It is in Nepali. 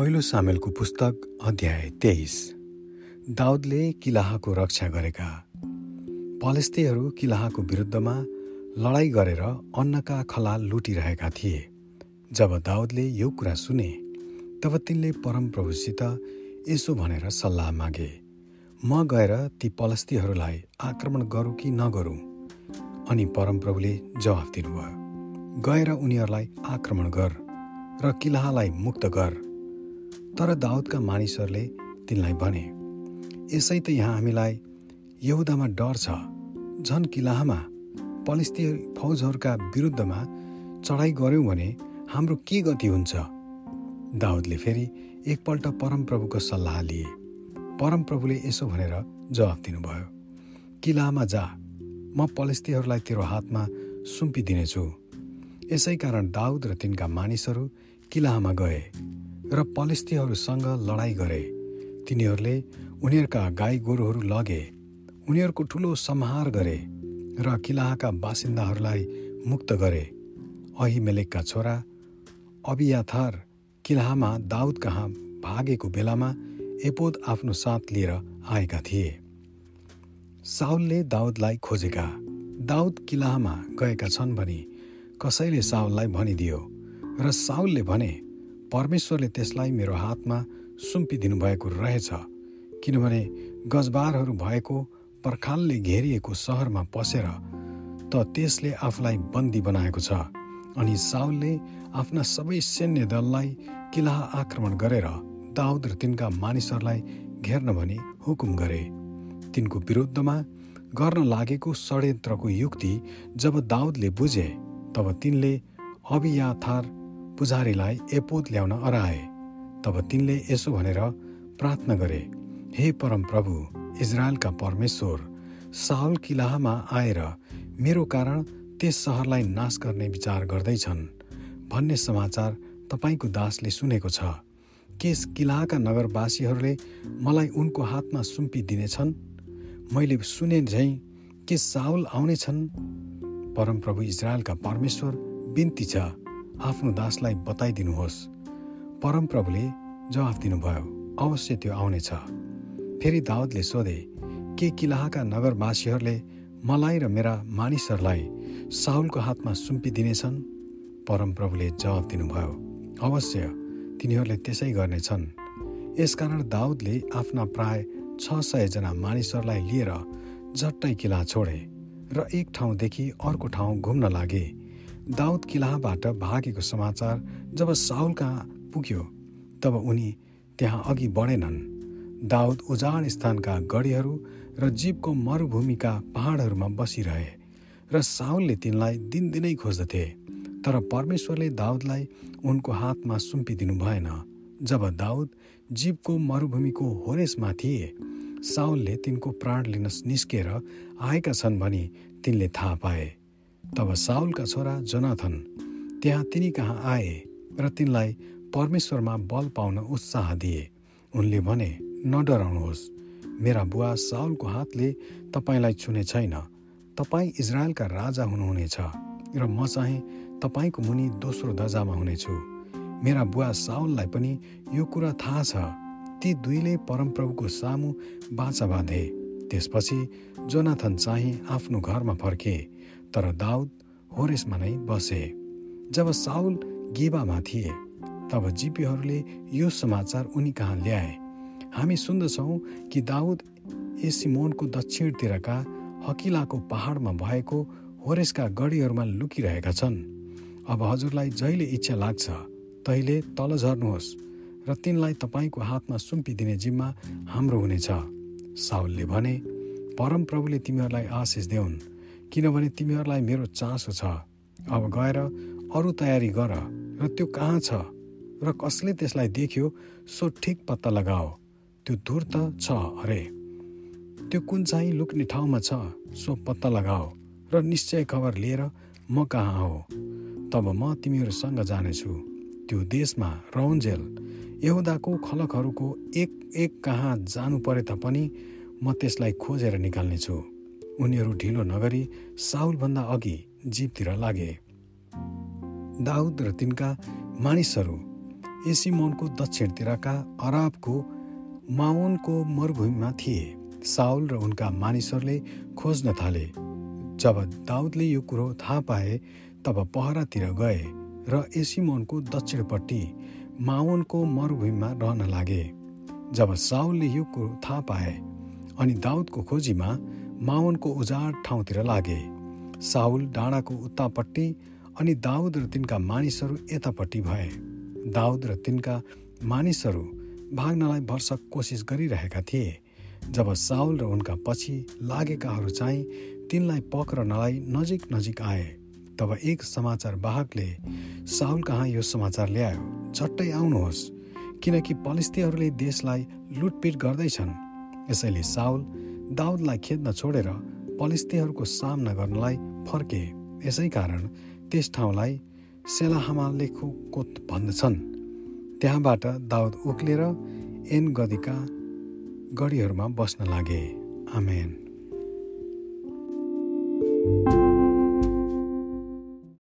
पहिलो सामेलको पुस्तक अध्याय तेइस। दाउदले किलाहाको रक्षा गरेका। पलेस्तीहरू किलाहाको विरुद्धमा लडाईँ गरेर अन्नका खलाल लुटिरहेका थिए। जब दाउदले यो कुरा सुने तब तिनले परमप्रभुसित यसो भनेर सल्लाह मागे म गएर ती पलस्तीहरूलाई आक्रमण गरौँ कि नगरौँ? अनि परमप्रभुले जवाफ दिनुभयो गएर उनीहरूलाई आक्रमण गर र किलाहालाई मुक्त गर। तर दाउदका मानिसहरूले तिनलाई भने यसै त यहाँ हामीलाई यहुदामा डर छ। झन किलाहमा पलिस्ती फौजहरूका विरुद्धमा चढाइ गऱ्यौँ भने हाम्रो के गति हुन्छ? दाउदले फेरि एकपल्ट परमप्रभुको सल्लाह लिए। परमप्रभुले यसो भनेर जवाफ दिनुभयो किलामा जा म पलिस्तीहरूलाई तेरो हातमा सुम्पिदिनेछु। यसै कारण दाउद र तिनका मानिसहरू किलामा गए। र पलिस्तीहरूसँग लडाइँ गरे। तिनीहरूले उनीहरूका गाई गोरुहरू लगे उनीहरूको ठुलो संहार गरे र किलाहाका बासिन्दाहरूलाई मुक्त गरे। अहिमेलेकका छोरा अबियाथर किलाहामा दाउद कहाँ भागेको बेलामा एपोद आफ्नो साथ लिएर आएका थिए। साउलले दाउदलाई खोजेका। दाउद किलाहामा गएका छन् भनी कसैले साउललाई भनिदियो र साउलले भने परमेश्वरले त्यसलाई मेरो हातमा सुम्पिदिनु भएको रहेछ किनभने गजबारहरू भएको पर्खालले घेरिएको सहरमा पसेर त त्यसले आफूलाई बन्दी बनाएको छ अनि साउलले आफ्ना सबै सैन्य दललाई किल्ला आक्रमण गरेर दाउद र तिनका मानिसहरूलाई घेर्न भनी हुकुम गरे। तिनको विरुद्धमा गर्न लागेको षड्यन्त्रको युक्ति जब दाउदले बुझे तब तिनले अभियाथार पुजारीलाई एपोत ल्याउन अराए तब तिनले यसो भनेर प्रार्थना गरे हे परम प्रभु इजरायलका परमेश्वर साउल किलाहमा आएर मेरो कारण त्यस सहरलाई नाश गर्ने विचार गर्दैछन्। भन्ने समाचार तपाईँको दासले सुनेको छ। के किलाका नगरवासीहरूले मलाई उनको हातमा सुम्पिदिनेछन्। मैले सुने झैँ के साउल आउनेछन्। परमप्रभु इजरायलका परमेश्वर बिन्ती छ। आफ्नो दासलाई बताइदिनुहोस्। परमप्रभुले जवाफ दिनुभयो अवश्य त्यो आउनेछ। फेरि दाउदले सोधे के किलाहाका नगरवासीहरूले मलाई र मेरा मानिसहरूलाई साउलको हातमा सुम्पिदिनेछन्? परमप्रभुले जवाफ दिनुभयो अवश्य तिनीहरूले त्यसै गर्नेछन्। यसकारण दाउदले आफ्ना प्राय छ सयजना मानिसहरूलाई लिएर झट्टै किला छोडे र एक ठाउँदेखि अर्को ठाउँ घुम्न लागे। दाउद किलाबाट भागेको समाचार जब साउल कहाँ पुग्यो तब उनी त्यहाँ अघि बढेनन्। दाउद उजाड स्थानका गढीहरू र जीवको मरुभूमिका पहाडहरूमा बसिरहे र साउलले तिनलाई दिनदिनै खोज्दथे तर परमेश्वरले दाउदलाई उनको हातमा सुम्पिदिनु भएन। जब दाउद जीवको मरुभूमिको होरेसमा थिए साउलले तिनको प्राण लिन निस्केर आएका छन् भनी तिनले थाहा पाए। तब साउलका छोरा जोनाथन त्यहाँ तिनी कहाँ आए र तिनलाई परमेश्वरमा बल पाउन उत्साह दिए। उनले भने न डराउनुहोस् मेरा बुवा साउलको हातले तपाईँलाई छुने छैन। तपाईँ इजरायलका राजा हुनुहुनेछ र म चाहिँ तपाईँको मुनि दोस्रो दर्जामा हुनेछु। मेरा बुवा साउललाई पनि यो कुरा थाहा छ। ती दुईले परमप्रभुको सामु बाचा बाँधे। त्यसपछि जोनाथन चाहिँ आफ्नो घरमा फर्के। तर दाउद होरेसमा नै बसे। जब साउल गेबामा थिए तब जिपीहरूले यो समाचार उनी कहाँ ल्याए? हामी सुन्दछौँ कि दाउद एसिमोनको दक्षिणतिरका हकिलाको पहाडमा भएको होरेसका गढीहरूमा लुकिरहेका छन्। अब हजुरलाई जहिले इच्छा लाग्छ तहिले तल झर्नुहोस् र तिनलाई तपाईँको हातमा सुम्पिदिने जिम्मा हाम्रो हुनेछ साउलले भने। परमप्रभुले तिमीहरूलाई आशिष देऊन् किनभने तिमीहरूलाई मेरो चासो छ। अब गएर अरू तयारी गर र त्यो कहाँ छ? र कसले त्यसलाई देख्यो सो ठिक पत्ता लगाओ। त्यो दूर त छ अरे। त्यो कुन चाहिँ लुक्ने ठाउँमा छ सो पत्ता लगाओ र निश्चय खबर लिएर म कहाँ हो? तब म तिमीहरूसँग जानेछु। त्यो देशमा रौन्जेल यहुदाको खलकहरूको एक एक कहाँ जानु परे तापनि म त्यसलाई खोजेर निकाल्नेछु। उनीहरू ढिलो नगरी साउलभन्दा अघि जीवतिर लागे। दाउद र तिनका मानिसहरू एसिमोनको दक्षिणतिरका अराबको माउनको मरुभूमिमा थिए। साउल र उनका मानिसहरूले खोज्न थाले। जब दाउदले यो कुरो थाहा पाए तब पहरातिर गए र एसिमोनको दक्षिणपट्टि माउनको मरुभूमिमा रहन लागे। जब साउलले यो कुरो थाहा पाए अनि दाउदको खोजीमा माउनको उजाड ठाउँतिर लागे। साउल डाँडाको उत्तापट्टि अनि दाउद र तिनका मानिसहरू यतापट्टि भए। दाउद र तिनका मानिसहरू भाग्नलाई वर्षक कोसिस गरिरहेका थिए। जब साउल र उनका पछि लागेकाहरू चाहिँ तिनलाई पक्रनलाई नजिक नजिक आए तब एक समाचार वाहकले साउल कहाँ यो समाचार ल्यायो? झट्टै आउनुहोस् किनकि पलिस्तीहरूले देशलाई लुटपिट गर्दैछन्। यसैले साउल दाउदलाई खेद्न छोडेर पलिस्तीहरूको सामना गर्नलाई फर्के। यसै कारण त्यस ठाउँलाई सेलाहमालेखुकोत भन्दछन्। त्यहाँबाट दाउद उक्लेर एन गदीका गढीहरूमा बस्न लागे। आमेन।